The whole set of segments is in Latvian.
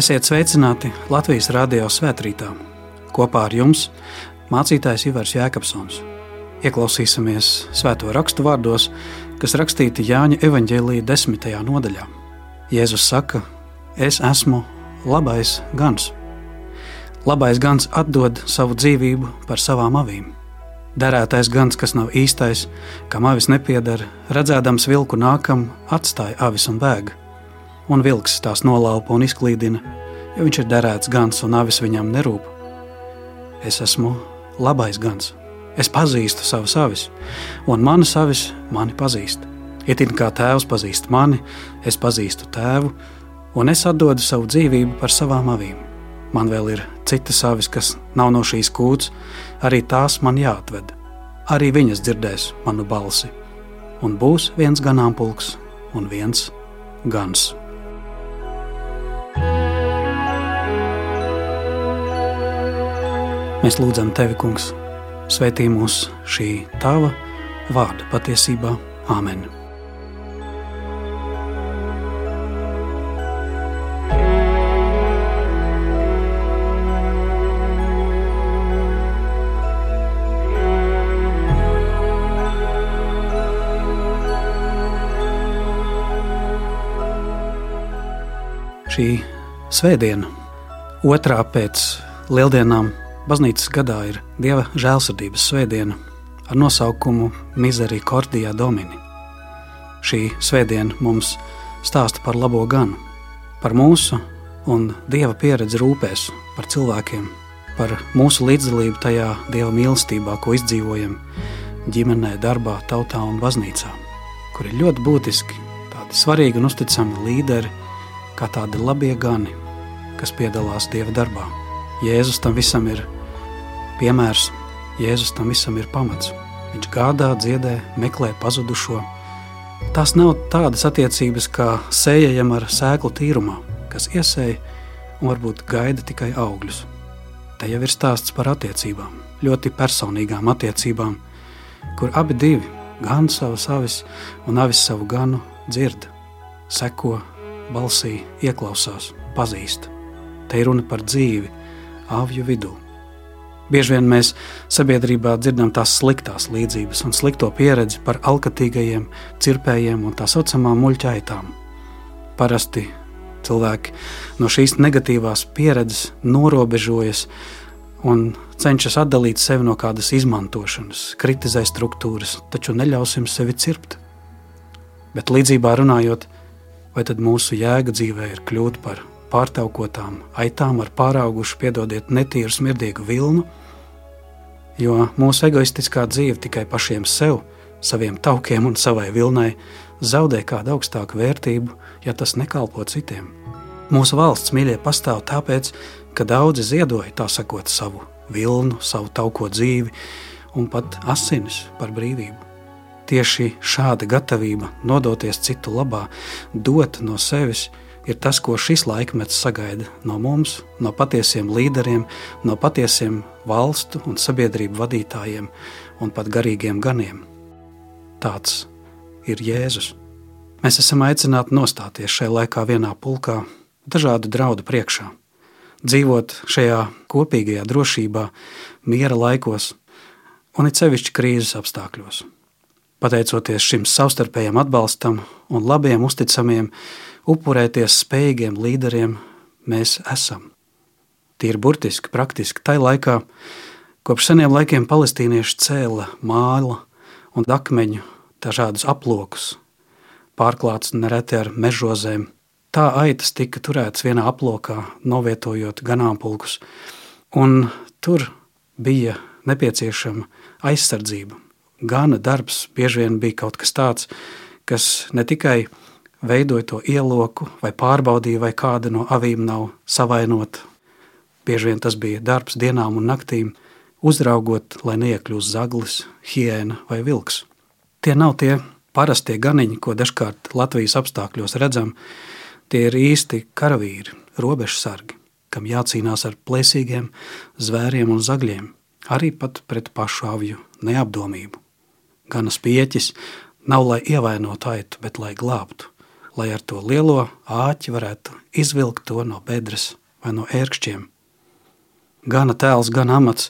Esiet sveicināti Latvijas Rādio svētkrītā. Kopā ar jums mācītājs Ivars Jēkabsons. Ieklausīsimies svēto rakstu vārdos, kas rakstīti Jāņa evanģēlīja desmitajā nodaļā. Jēzus saka, es esmu labais gans. Labais gans atdod savu dzīvību par savām avīm. Derētais gans, kas nav īstais, kam avis nepiedara, redzēdams vilku nākam, atstāja avis un bēga un vilks tās nolaupa un izklīdina, jo viņš ir derēts gans un avis viņam nerūp. Es esmu labais gans. Es pazīstu savus avis, un manas avis mani pazīst. Itin kā tēvs pazīst mani, es pazīstu tēvu, un es atdodu savu dzīvību par savām avīm. Man vēl ir citas avis, kas nav no šīs kūts, arī tās man jāatved. Arī viņas dzirdēs manu balsi, un būs viens ganāmpulks un viens gans. Mēs lūdzam Tevi, Kungs, svētī mūs šī Tava vārda patiesībā. Āmen! Šī svētdiena, otrā pēc lieldienām, Baznīcas gadā ir Dieva žēlsirdības svētdiena ar nosaukumu Misericordija Domini. Šī svētdiena mums stāsta par labo ganu, par mūsu un Dieva pieredzi rūpēs par cilvēkiem, par mūsu līdzdalību tajā Dieva mīlestībā, ko izdzīvojam ģimenē, darbā, tautā un baznīcā, kur ir ļoti būtiski tādi svarīgi un uzticami līderi, kā tādi labie gani, kas piedalās Dieva darbā. Jēzus tam visam ir piemērs, Jēzus tam visam ir pamats. Viņš gādā, dziedē, meklē pazudušo. Tās nav tādas attiecības kā sējam ar sēklu tīrumā, kas iesēja un varbūt gaida tikai augļus. Te jau ir stāsts par attiecībām, ļoti personīgām attiecībām, kur abi divi, gan savu avis un avis savu ganu, dzird, seko, balsī, ieklausās, pazīst. Te ir runa par dzīvi, avju vidū. Bieži vien mēs sabiedrībā dzirdam tās sliktās līdzības un slikto pieredzi par alkatīgajiem, cirpējiem un tā saucamām muļķaitām. Parasti cilvēki no šīs negatīvās pieredzes norobežojas un cenšas atdalīt sevi no kādas izmantošanas, kritizē struktūras, taču neļausim sevi cirpt. Bet līdzībā runājot, vai tad mūsu jēga dzīvē ir kļūt par pārtaukotām aitām ar pāraugušu, piedodiet, netīru smirdīgu vilnu, jo mūsu egoistiskā dzīve tikai pašiem sev, saviem taukiem un savai vilnai zaudē kādu augstāku vērtību, ja tas nekalpo citiem. Mūsu valsts mīļie pastāv tāpēc, ka daudzi ziedoja tā sakot savu vilnu, savu tauko dzīvi un pat asinis par brīvību. Tieši šāda gatavība nodoties citu labā, dot no sevis, ir tas, ko šis laikmets sagaida no mums, no patiesiem līderiem, no patiesiem valstu un sabiedrību vadītājiem un pat garīgiem ganiem. Tāds ir Jēzus. Mēs esam aicināti nostāties šajā laikā vienā pulkā, dažādu draudu priekšā, dzīvot šajā kopīgajā drošībā, miera laikos un it sevišķi krīzes apstākļos. Pateicoties šim savstarpējam atbalstam un labiem, uzticamiem, upurēties spējīgiem līderiem mēs esam. Tie ir burtiski, praktiski. Tai laikā, kopš seniem laikiem, palestīnieši cēla māla un akmeņu dažādus aplokus, pārklāts nereti ar mežozēm. Tā aitas tika turētas vienā aplokā, novietojot ganāmpulkus, un tur bija nepieciešama aizsardzība. Gana darbs bieži vien bija kaut kas tāds, kas ne tikai veidoja to ieloku vai pārbaudīja, vai kāda no avīm nav savainota. Bieži vien tas bija darbs dienām un naktīm, uzraugot, lai neiekļūst zaglis, hiēna vai vilks. Tie nav tie parastie ganiņi, ko dažkārt Latvijas apstākļos redzam. Tie ir īsti karavīri, robežsargi, kam jācīnās ar plēsīgiem zvēriem un zagļiem, arī pat pret pašu avju neapdomību. Ganas pieķis nav lai ievainotu aitu, bet lai glābtu lai ar to lielo āķi varētu izvilkt to no bedres vai no ērkšķiem. Gana tēls, gan amats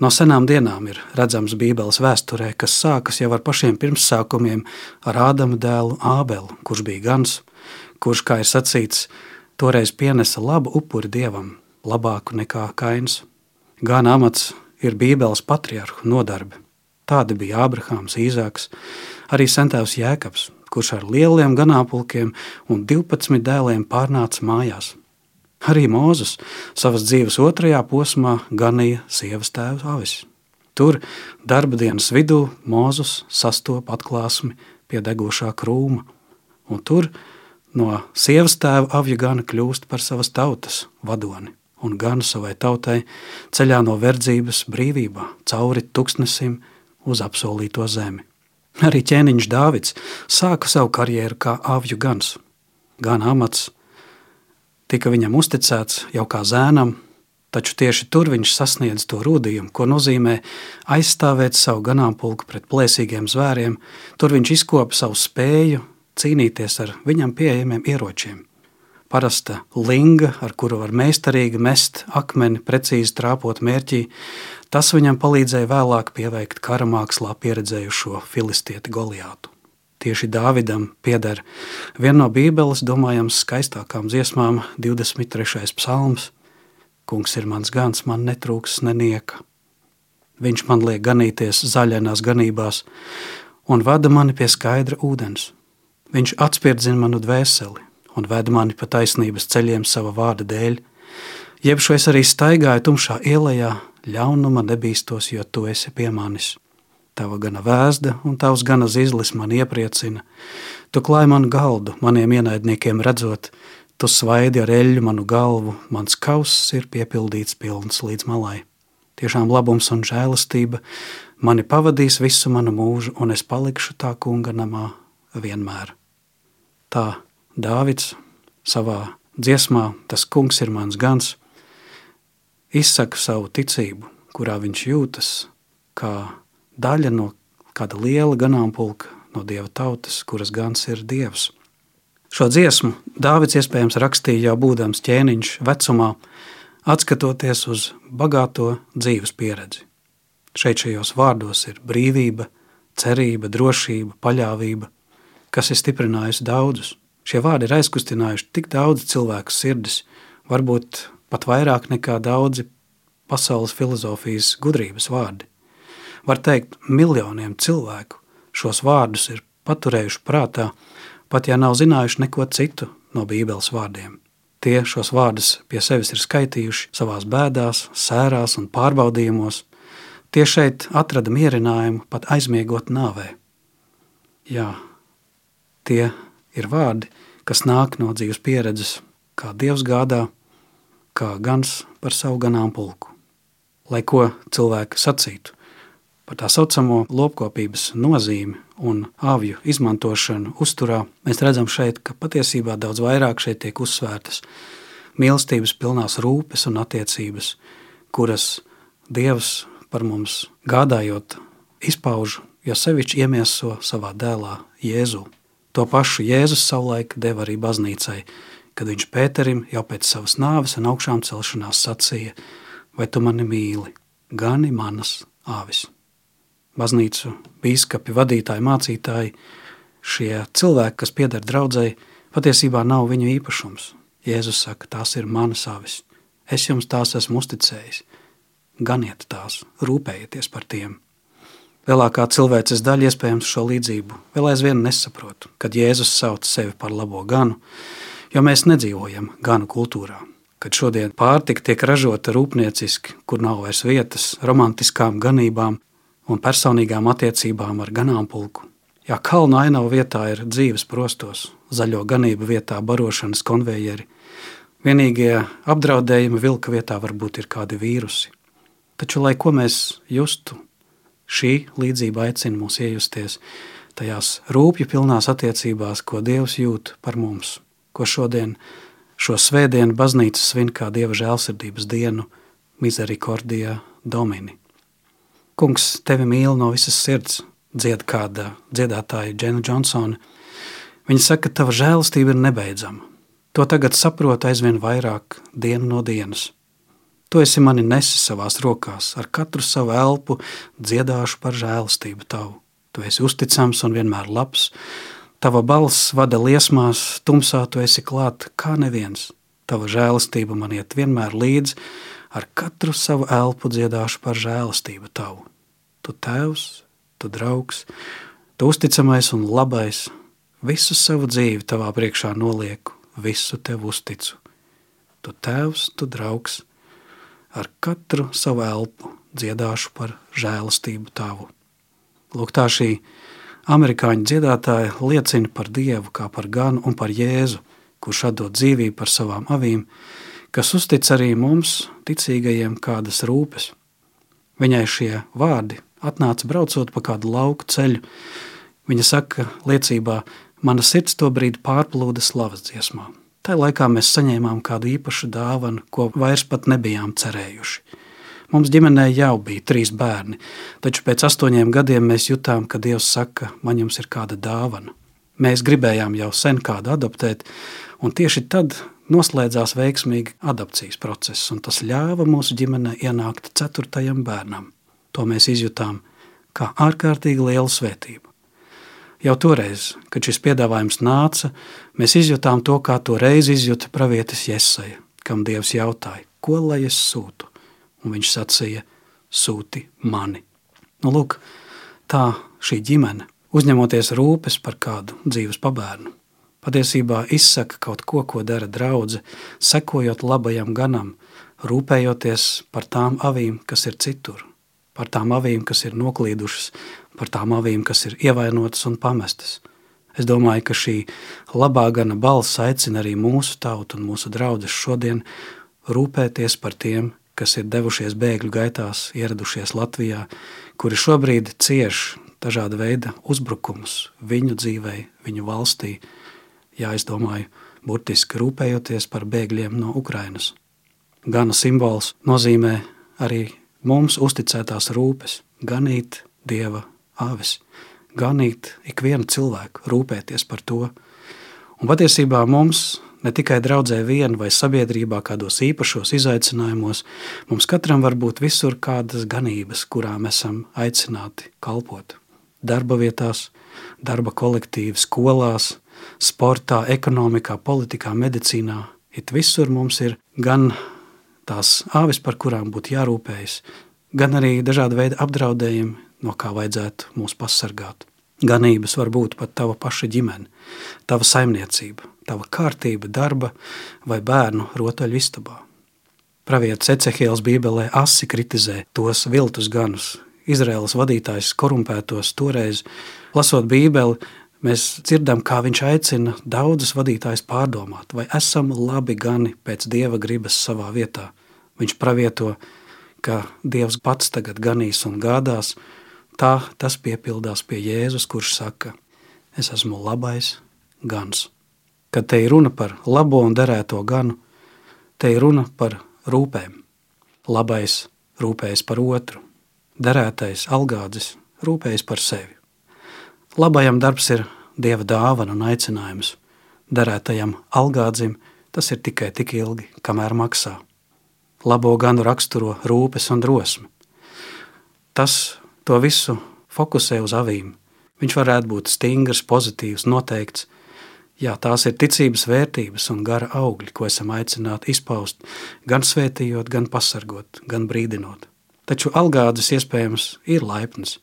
no senām dienām ir redzams Bībeles vēsturē, kas sākas jau ar pašiem pirmsākumiem ar Ādama dēlu Ābelu, kurš bija gans, kurš, kā ir sacīts, toreiz pienesa labu upuri dievam, labāku nekā kains. Gan amats ir Bībeles patriarhu nodarbe. Tādi bija Ābrahāms, Īzāks, arī centēvs Jēkabs, kurš ar lieliem ganāpulkiem un 12 dēliem pārnāca mājās. Arī Mozus savas dzīves otrajā posmā ganīja sievas tēva avis. Tur darba dienas vidū Mozus sastopa atklāsmi pie degošā krūma, un tur no sievas tēva avja gana kļūst par savas tautas vadoni un ganu savai tautai ceļā no verdzības brīvībā, cauri tuksnesim uz apsolīto zemi. Arī ķēniņš Dāvids sāka savu karjeru kā avju gans. Gan amats tika viņam uzticēts jau kā zēnam, taču tieši tur viņš sasniedz to rūdījumu, ko nozīmē aizstāvēt savu ganāmpulku pret plēsīgiem zvēriem. Tur viņš izkopa savu spēju cīnīties ar viņam pieejamiem ieročiem. Parasta linga, ar kuru var meistarīgi mest akmeni, precīzi trāpot mērķī, tas viņam palīdzēja vēlāk pieveikt kara mākslā pieredzējušo filistieti Goliātu. Tieši Dāvidam pieder viena no Bībeles domājams skaistākām dziesmām, 23. psalms. Kungs ir mans gans, man netrūks nenieka. Viņš man liek ganīties zaļainās ganībās un vada mani pie skaidra ūdens. Viņš atspierdzina manu dvēseli un ved mani pa taisnības ceļiem sava vārda dēļ. Jebšu es arī staigāju tumšā ielā, ļaunuma nebīstos, jo tu esi pie manis. Tava gana vēzda un tavs gana zizlis man iepriecina. Tu klāj man galdu, maniem ienaidniekiem redzot, tu svaidi ar eļļu manu galvu, mans kauss ir piepildīts pilns līdz malai. Tiešām labums un žēlastība mani pavadīs visu manu mūžu, un es palikšu tā kunga namā vienmēr. Tā Dāvids savā dziesmā, tas kungs ir mans gans, izsaka savu ticību, kurā viņš jūtas kā daļa no kāda liela ganāmpulka no dieva tautas, kuras gans ir dievs. Šo dziesmu Dāvids iespējams rakstīja jau būdams ķēniņš vecumā, atskatoties uz bagāto dzīves pieredzi. Šeit šajos vārdos ir brīvība, cerība, drošība, paļāvība, kas ir stiprinājusi daudzus. Šie vārdi ir aizkustinājuši tik daudz cilvēku sirdis, varbūt pat vairāk nekā daudzi pasaules filozofijas gudrības vārdi. Var teikt, miljoniem cilvēku šos vārdus ir paturējuši prātā, pat ja nav zinājuši neko citu no Bībeles vārdiem. Tie šos vārdus pie sevis ir skaitījuši savās bēdās, sērās un pārbaudījumos. Tie šeit atrada mierinājumu pat aizmiegot nāvē. Jā, tie ir vārdi, kas nāk no dzīves pieredzes, kā Dievs gādā, kā gans par savu ganāmpulku. Lai ko cilvēki sacītu par tā saucamo lopkopības nozīmi un avju izmantošanu uzturā, mēs redzam šeit, ka patiesībā daudz vairāk šeit tiek uzsvērtas mīlestības pilnās rūpes un attiecības, kuras Dievs par mums gādājot izpauž, jo sevišķi iemieso savā dēlā Jēzu. To pašu Jēzus savulaik deva arī baznīcai, kad viņš Pēterim jau pēc savas nāves un augšām celšanās sacīja: Vai tu mani mīli, gani manas āvis? Baznīcu, biskupi, vadītāji, mācītāji, šie cilvēki, kas pieder draudzēji, patiesībā nav viņu īpašums. Jēzus saka, tās ir manas avis. Es jums tās esmu uzticējis. Ganiet tās, rūpējieties par tiem. Lielākā cilvēces daļa iespējams šo līdzību vēl aizvien nesaprot, kad Jēzus sauc sevi par labo ganu, jo mēs nedzīvojam ganu kultūrā. Kad šodien pārtika tiek ražota rūpnieciski, kur nav vairs vietas romantiskām ganībām un personīgām attiecībām ar ganāmpulku. Ja kalna ainava vietā ir dzīves prostos, zaļo ganību vietā barošanas konvejeri, vienīgie apdraudējumi vilka vietā varbūt ir kādi vīrusi. Taču, lai ko mēs justu Šī līdzība aicina mūs iejusties tajās rūpju pilnās attiecībās, ko Dievs jūt par mums, ko šodien, šo svētdienu baznīca svin kā Dieva žēlsirdības dienu, Misericordijā Domini. Kungs tevi mīl no visas sirds, dzied kāda dziedātāja Džena Džonsona. Viņa saka, ka tava žēlastība ir nebeidzama. To tagad saprotu aizvien vairāk dienu no dienas. Tu esi mani nesis savās rokās, ar katru savu elpu dziedāšu par žēlastību tavu. Tu esi uzticams un vienmēr labs. Tava balss vada liesmās, tumsā tu esi klāt kā neviens. Tava žēlastība man iet vienmēr līdzi, ar katru savu elpu dziedāšu par žēlastību tavu. Tu tēvs, tu draugs, tu uzticamais un labais, visu savu dzīvi tavā priekšā nolieku, visu tev uzticu. Tu tēvs, tu draugs, ar katru savu elpu dziedāšu par žēlastību tavu. Lūk, tā šī amerikāņu dziedātāja liecina par Dievu kā par ganu un par Jēzu, kurš atdod dzīvību par savām avīm, kas uztic arī mums, ticīgajiem, kādas rūpes. Viņai šie vārdi atnāca braucot pa kādu lauku ceļu. Viņa saka liecībā, mana sirds to brīdi pārplūda slavas dziesmām. Tā laikā mēs saņēmām kādu īpašu dāvanu, ko vairs pat nebijām cerējuši. Mums ģimenē jau bija trīs bērni, taču pēc astoņiem gadiem mēs jutām, ka Dievs saka, man jums ir kāda dāvana. Mēs gribējām jau sen kādu adoptēt, un tieši tad noslēdzās veiksmīgi adopcijas process, un tas ļāva mūsu ģimenei ienākt ceturtajam bērnam. To mēs izjutām kā ārkārtīgi lielu svētību. Jau toreiz, kad šis piedāvājums nāca, mēs izjutām to, kā to reizi izjuta pravietis Jesaja, kam Dievs jautāja, ko lai es sūtu, un viņš sacīja, sūti mani. Nu, lūk, tā šī ģimene, uzņemoties rūpes par kādu dzīves pabērnu, patiesībā izsaka kaut ko, ko dara draudzene, sekojot labajam ganam, rūpējoties par tām avīm, kas ir citur, par tām avīm, kas ir noklīdušas, par tām avīm, kas ir ievainotas un pamestas. Es domāju, ka šī labā gana balss aicina arī mūsu tautu un mūsu draugus šodien rūpēties par tiem, kas ir devušies bēgļu gaitās, ieradušies Latvijā, kuri šobrīd cieš dažāda veida uzbrukumus viņu dzīvei, viņu valstī. Jā, es domāju, burtiski rūpējoties par bēgļiem no Ukrainas. Gana simbols nozīmē arī mums uzticētās rūpes, ganīt Dieva avis, ganīt ikvienu cilvēku, rūpēties par to. Un patiesībā mums, ne tikai draudzē vien vai sabiedrībā kādos īpašos izaicinājumos, mums katram var būt visur kādas ganības, kurām esam aicināti kalpot. Darba vietās, darba kolektīvi, skolās, sportā, ekonomikā, politikā, medicīnā. It visur mums ir gan tās āvis, par kurām būtu jārūpējas, gan arī dažādi veidi apdraudējumi, no kā vajadzētu mūs pasargāt. Ganības var būt pat tava paša ģimene, tava saimniecība, tava kārtība, darba vai bērnu rotaļu istabā. Pravietis Ecehēls Bībelē asi kritizē tos viltus ganus, Izraēlas vadītājs korumpētos toreiz. Lasot Bībeli, mēs dzirdam, kā viņš aicina daudzus vadītājus pārdomāt, vai esam labi gani pēc Dieva gribas savā vietā. Viņš pravieto, ka Dievs pats tagad ganīs un gādās, Tā tas piepildās pie Jēzus, kurš saka, es esmu labais gans. Kad te ir runa par labo un derēto ganu, te ir runa par rūpēm. Labais rūpējas par otru, derētais algādzis rūpējas par sevi. Labajam darbs ir dieva dāvana un aicinājums. Derētajam algādzim tas ir tikai tik ilgi, kamēr maksā. Labo ganu raksturo rūpes un drosme. Tas to visu fokusē uz avīm. Viņš varētu būt stingrs, pozitīvs, noteikts. Jā, tās ir ticības vērtības un gara augļi, ko esam aicināti izpaust, gan svētījot, gan pasargot, gan brīdinot. Taču algādzes iespējams ir laipns,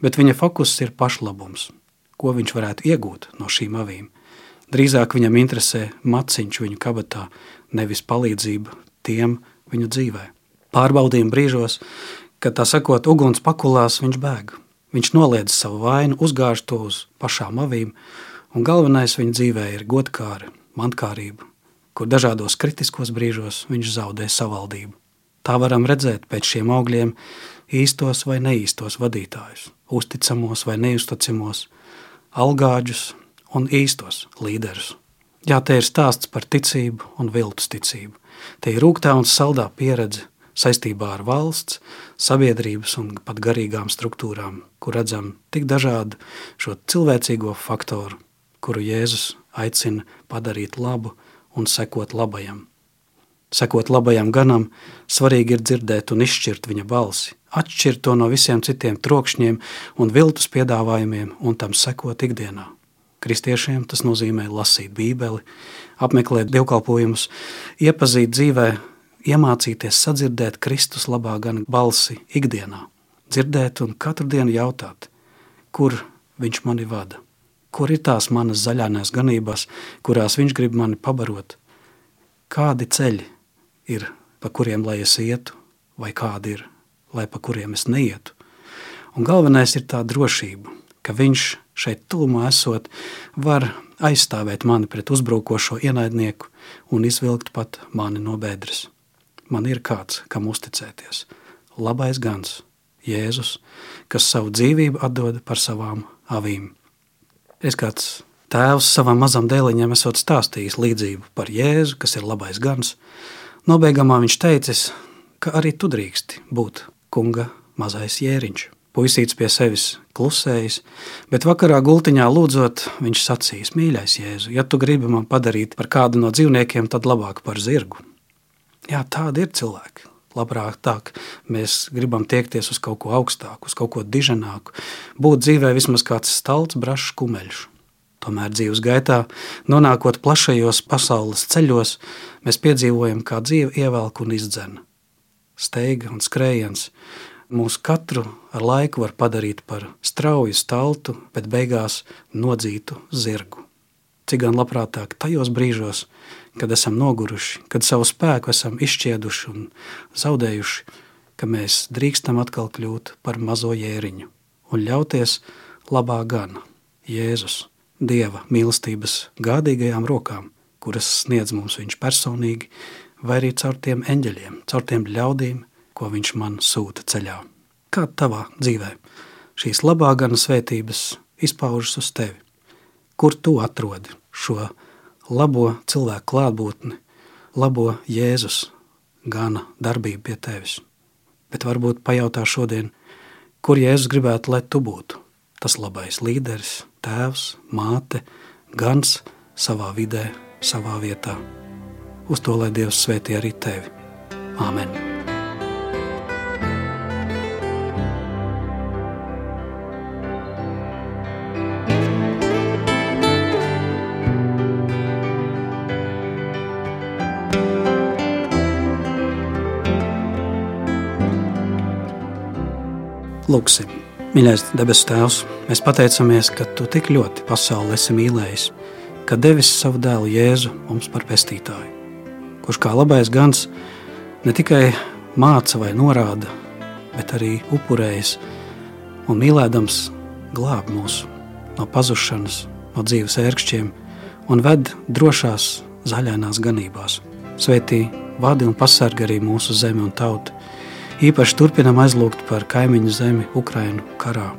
bet viņa fokus ir pašlabums, ko viņš varētu iegūt no šīm avīm. Drīzāk viņam interesē maciņš viņu kabatā, nevis palīdzība tiem viņu dzīvē. Pārbaudījuma brīžos kad tā sakot, uguns pakulās, viņš bēg. Viņš noliedz savu vainu, uzgāž to uz pašām avīm, un galvenais viņa dzīvē ir godkāra, mantkārība, kur dažādos kritiskos brīžos viņš zaudē savaldību. Tā varam redzēt pēc šiem augļiem īstos vai neīstos vadītājus, uzticamos vai neusticamos, algāģus un īstos līderus. Jā, te ir stāsts par ticību un viltus ticību. Te ir rūgtā un saldā pieredze, saistībā ar valsts, sabiedrības un pat garīgām struktūrām, kur redzam tik dažādu šo cilvēcīgo faktoru kuru Jēzus aicina padarīt labu un sekot labajam. Sekot labajam ganam, svarīgi ir dzirdēt un izšķirt viņa balsi, atšķirt to no visiem citiem trokšņiem un viltus piedāvājumiem un tam sekot ikdienā. Kristiešiem tas nozīmē lasīt Bībeli, apmeklēt dievkalpojumus, iepazīt dzīvē, iemācīties sadzirdēt Kristus labā gan balsi ikdienā, dzirdēt un katru dienu jautāt, kur viņš mani vada, kur ir tās manas zaļānās ganībās, kurās viņš grib mani pabarot, kādi ceļi ir, pa kuriem lai es ietu, vai kādi ir, lai pa kuriem es neietu. Un galvenais ir tā drošība, ka viņš šeit tuvumā esot, var aizstāvēt mani pret uzbrukošo ienaidnieku un izvilkt pat mani no bedres. Man ir kāds, kam uzticēties. Labais gans, Jēzus, kas savu dzīvību atdod par savām avīm. Es kāds tēvs savam mazam dēliņam esot stāstījis līdzību par Jēzu, kas ir labais gans, Nobeigumā viņš teicis, ka arī tu drīksti būt kunga mazais jēriņš. Puisīts pie sevis klusējis, bet vakarā gultiņā lūdzot, viņš sacīs: Mīļais, Jēzu, ja tu gribi man padarīt par kādu no dzīvniekiem, tad labāk par zirgu. Jā, tādi ir cilvēki. Labāk tā, mēs gribam tiekties uz kaut ko augstāku, uz kaut ko diženāku, būt dzīvē vismaz kāds stalts, brašs, kumeļš. Tomēr dzīves gaitā, nonākot plašajos pasaules ceļos, mēs piedzīvojam, kā dzīve ievelk un izdzen. Steiga un skrējiens mūs katru ar laiku var padarīt par strauju staltu, bet beigās nodzītu zirgu. Cik gan labprātāk tajos brīžos, kad esam noguruši, kad savu spēku esam izšķieduši un zaudējuši, ka mēs drīkstam atkal kļūt par mazo jēriņu un ļauties labā gana Jēzus Dieva mīlestības gādīgajām rokām, kuras sniedz mums Viņš personīgi, vai arī caur tiem eņģeļiem, caur tiem ļaudīm, ko Viņš man sūta ceļā. Kā tavā dzīvē šīs labā gana svētības izpaužas uz tevi? Kur tu atrodi šo labo cilvēku klātbūtni, labo Jēzus gana darbību pie tevis? Bet varbūt pajautā šodien, kur Jēzus gribētu, lai tu būtu tas labais līderis, tēvs, māte, gans savā vidē, savā vietā. Uz to lai Dievs svētī arī tevi. Āmen! Lūksim! Mīļais debesu Tēvs, mēs pateicamies, ka Tu tik ļoti pasauli esi mīlējis, ka devis savu dēlu Jēzu mums par pestītāju, kurš kā labais gans ne tikai māca vai norāda, bet arī upurējas un mīlēdams glāb mūs no pazušanas, no dzīves ērkšķiem un ved drošās zaļainās ganībās. Svētī, vadi un pasargi arī mūsu zemi un tautu, Īpaši turpinam aizlūgt par kaimiņu zemi Ukrainu karā.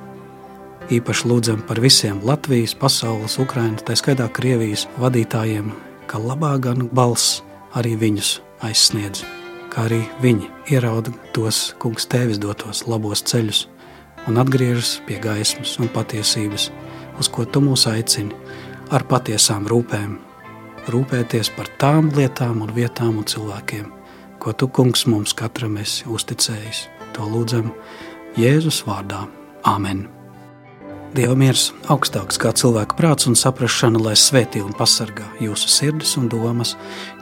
Īpaši lūdzam par visiem Latvijas, pasaules, Ukrainas, tā skaitā Krievijas vadītājiem, ka labā gan balss arī viņus aizsniedz, kā arī viņi ierauda tos kungs tevis dotos labos ceļus un atgriežas pie gaismas un patiesības, uz ko tu mūs aicini ar patiesām rūpēm, rūpēties par tām lietām un vietām un cilvēkiem, ko tu, kungs, mums katram esi uzticējis. To lūdzam Jēzus vārdā. Āmen! Dieva miers augstāks kā cilvēka prāts un saprašana, lai svētī un pasargā jūsu sirdis un domas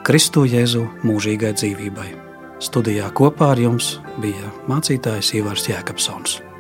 Kristu Jēzu mūžīgai dzīvībai. Studijā kopā ar jums bija mācītājs Ivars Jēkabsons.